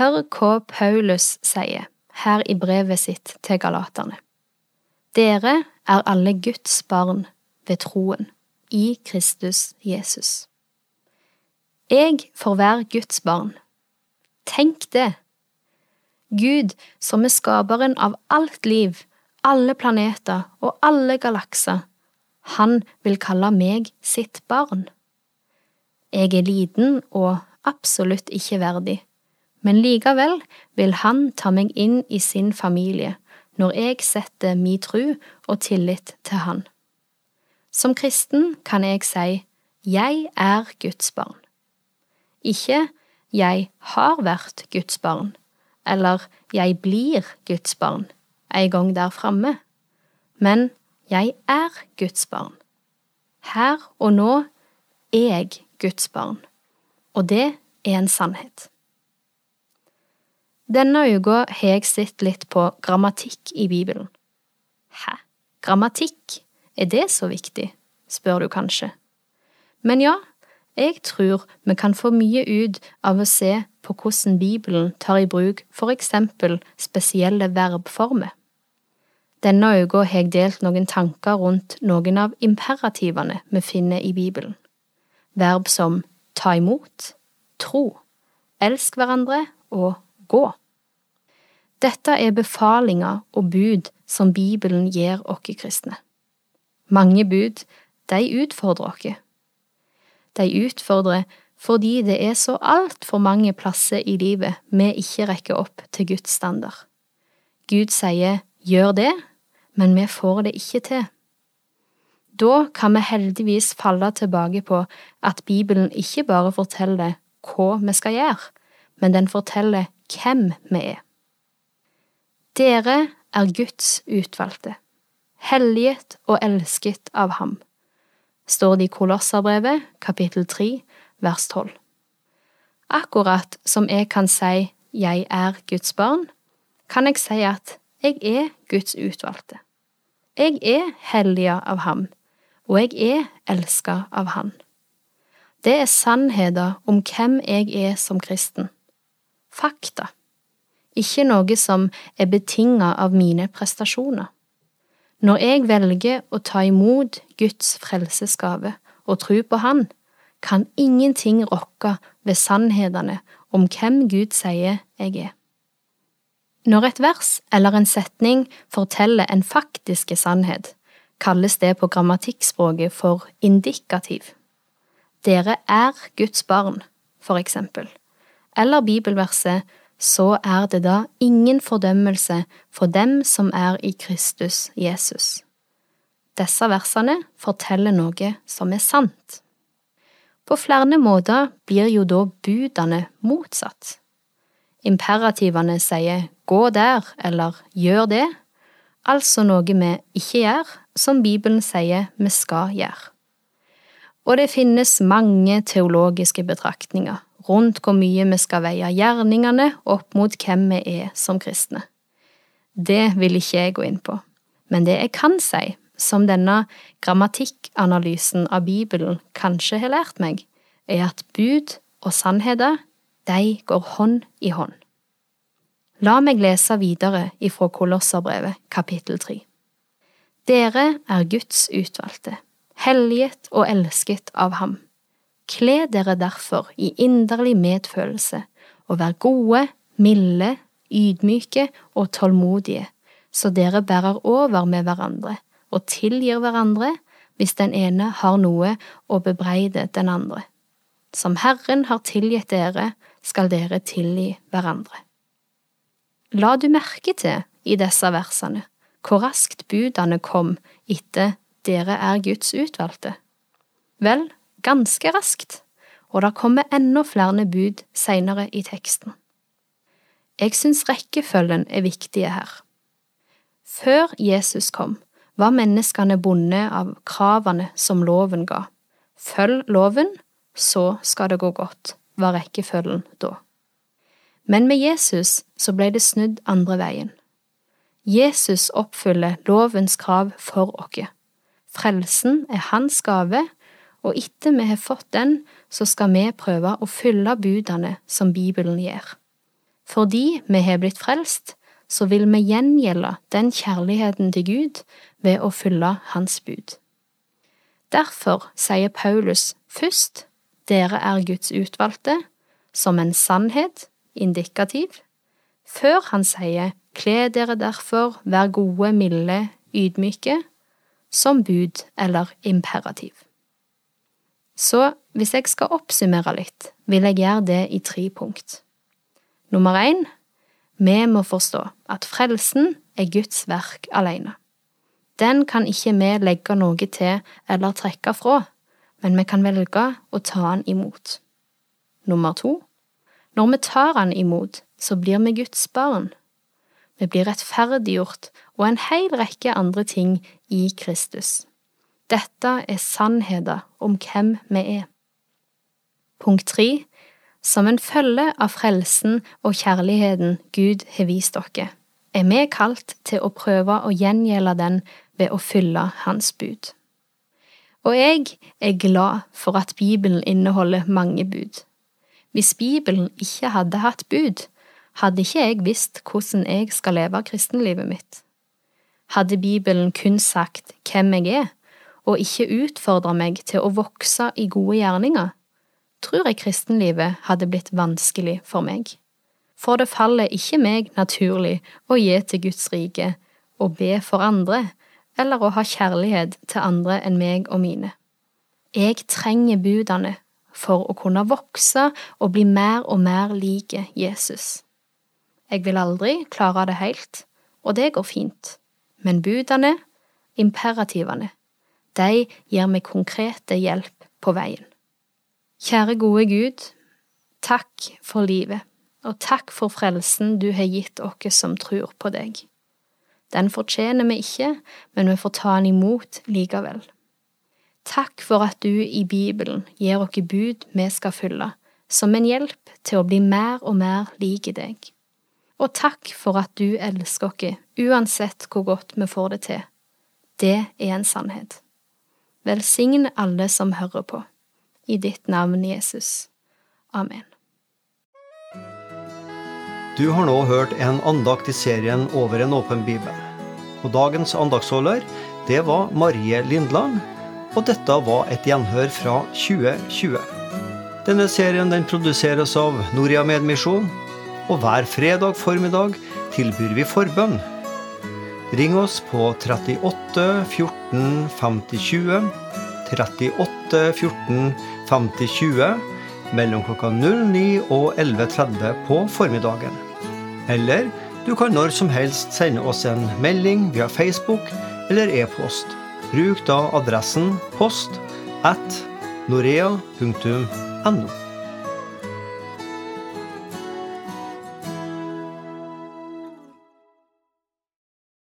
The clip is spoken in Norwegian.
Hør hva Paulus sier her i brevet sitt til galaterne. Dere er alle Guds barn ved troen, i Kristus Jesus. Jeg får være Guds barn. Tenk det! Gud, som er skaperen av alt liv, alle planeter og alle galakser, han vil kalle meg sitt barn. Jeg er liten og absolutt ikke verdig, men likevel vil han ta meg inn i sin familie når jeg setter min tru og tillit til han. Som kristen kan jeg si jeg er Guds barn. Ikke jeg har vært Guds barn, eller jeg blir Guds barn en gang der framme, men jeg er Guds barn. Her og nå er jeg Guds barn, og det er en sannhet. Denne uka har jeg sett litt på grammatikk i Bibelen. Hæ, grammatikk, er det så viktig, spør du kanskje. Men ja, jeg tror vi kan få mye ut av å se på hvordan Bibelen tar i bruk for eksempel spesielle verbformer. Denne uka har jeg delt noen tanker rundt noen av imperativene vi finner i Bibelen. Verb som ta imot, tro, elsk hverandre og gå. Dette er befalinger og bud som Bibelen gir oss kristne. Mange bud, de utfordrer oss. De utfordrer fordi det er så altfor mange plasser i livet vi ikke rekker opp til Guds standard. Gud sier gjør det, men vi får det ikke til. Da kan vi heldigvis falle tilbake på at Bibelen ikke bare forteller hva vi skal gjøre, men den forteller hvem vi er. Dere er Guds utvalgte, helliget og elsket av ham, står det i Kolosserbrevet, kapittel 3, vers 12. Akkurat som jeg kan si jeg er Guds barn, kan jeg si at jeg er Guds utvalgte. Jeg er helliga av ham, og jeg er elska av han. Det er sannheter om hvem jeg er som kristen. Fakta ikke noe som er betinget av mine prestasjoner. Når jeg velger å ta imot Guds frelsesgave og tro på Han, kan ingenting rokke ved sannhetene om hvem Gud sier jeg er. Når et vers eller en setning forteller en faktiske sannhet, kalles det på grammatikkspråket for indikativ. Dere er Guds barn, for eksempel, eller bibelverset så er det da ingen fordømmelse for dem som er i Kristus Jesus. Disse versene forteller noe som er sant. På flere måter blir jo da budene motsatt. Imperativene sier gå der eller gjør det, altså noe vi ikke gjør, som Bibelen sier vi skal gjøre. Og det finnes mange teologiske betraktninger rundt hvor mye vi skal veie gjerningene opp mot hvem vi er som kristne. Det vil ikke jeg gå inn på, men det jeg kan si, som denne grammatikkanalysen av Bibelen kanskje har lært meg, er at bud og sannheter, de går hånd i hånd. La meg lese videre ifra Kolosserbrevet, kapittel tre. Dere er Guds utvalgte, helliget og elsket av ham Kle dere derfor i inderlig medfølelse, og vær gode, milde, ydmyke og tålmodige, så dere bærer over med hverandre og tilgir hverandre hvis den ene har noe å bebreide den andre. Som Herren har tilgitt dere, skal dere tilgi hverandre. La du merke til i disse versene hvor raskt budene kom etter dere er Guds utvalgte? Vel, ganske raskt, og det kommer enda flere bud senere i teksten. Jeg synes rekkefølgen er viktige her. Før Jesus kom, var menneskene bundet av kravene som loven ga. Følg loven, så skal det gå godt, var rekkefølgen da. Men med Jesus så ble det snudd andre veien. Jesus oppfyller lovens krav for oss. Frelsen er hans gave, og etter vi har fått den, så skal vi prøve å fylle budene som Bibelen gir. Fordi vi har blitt frelst, så vil vi gjengjelde den kjærligheten til Gud ved å følge Hans bud. Derfor sier Paulus først dere er Guds utvalgte, som en sannhet, indikativ, før han sier kle dere derfor, vær gode, milde, ydmyke, som bud eller imperativ. Så hvis jeg skal oppsummere litt, vil jeg gjøre det i tre punkt. Nummer én, vi må forstå at frelsen er Guds verk alene. Den kan ikke vi legge noe til eller trekke fra, men vi kan velge å ta den imot. Nummer to, når vi tar den imot, så blir vi Guds barn. Vi blir rettferdiggjort og en hel rekke andre ting i Kristus. Dette er sannheter om hvem vi er. Punkt tre, som en følge av frelsen og kjærligheten Gud har vist dere, er vi kalt til å prøve å gjengjelde den ved å fylle Hans bud. Og jeg er glad for at Bibelen inneholder mange bud. Hvis Bibelen ikke hadde hatt bud, hadde ikke jeg visst hvordan jeg skal leve kristenlivet mitt. Hadde Bibelen kun sagt hvem jeg er, og ikke utfordre meg til å vokse i gode gjerninger, tror jeg kristenlivet hadde blitt vanskelig for meg. For det faller ikke meg naturlig å gi til Guds rike, og be for andre, eller å ha kjærlighet til andre enn meg og mine. Jeg trenger budene for å kunne vokse og bli mer og mer like Jesus. Jeg vil aldri klare det helt, og det går fint, men budene, imperativene, de gir meg konkrete hjelp på veien. Kjære gode Gud, takk for livet, og takk for frelsen du har gitt oss som tror på deg. Den fortjener vi ikke, men vi får ta den imot likevel. Takk for at du i Bibelen gir oss bud vi skal følge, som en hjelp til å bli mer og mer like deg. Og takk for at du elsker oss uansett hvor godt vi får det til. Det er en sannhet. Velsign alle som hører på i ditt navn, Jesus. Amen. Du har nå hørt en andakt i serien Over en åpen bibel. Og dagens andaktsholder, det var Marie Lindland, og dette var et gjenhør fra 2020. Denne serien den produseres av Noria Medmisjon, og hver fredag formiddag tilbyr vi forbønn. Ring oss på 38 14 50 20, 38 14 50 20 mellom klokka 09 og 11.30 på formiddagen. Eller du kan når som helst sende oss en melding via Facebook eller e-post. Bruk da adressen post at norea.no.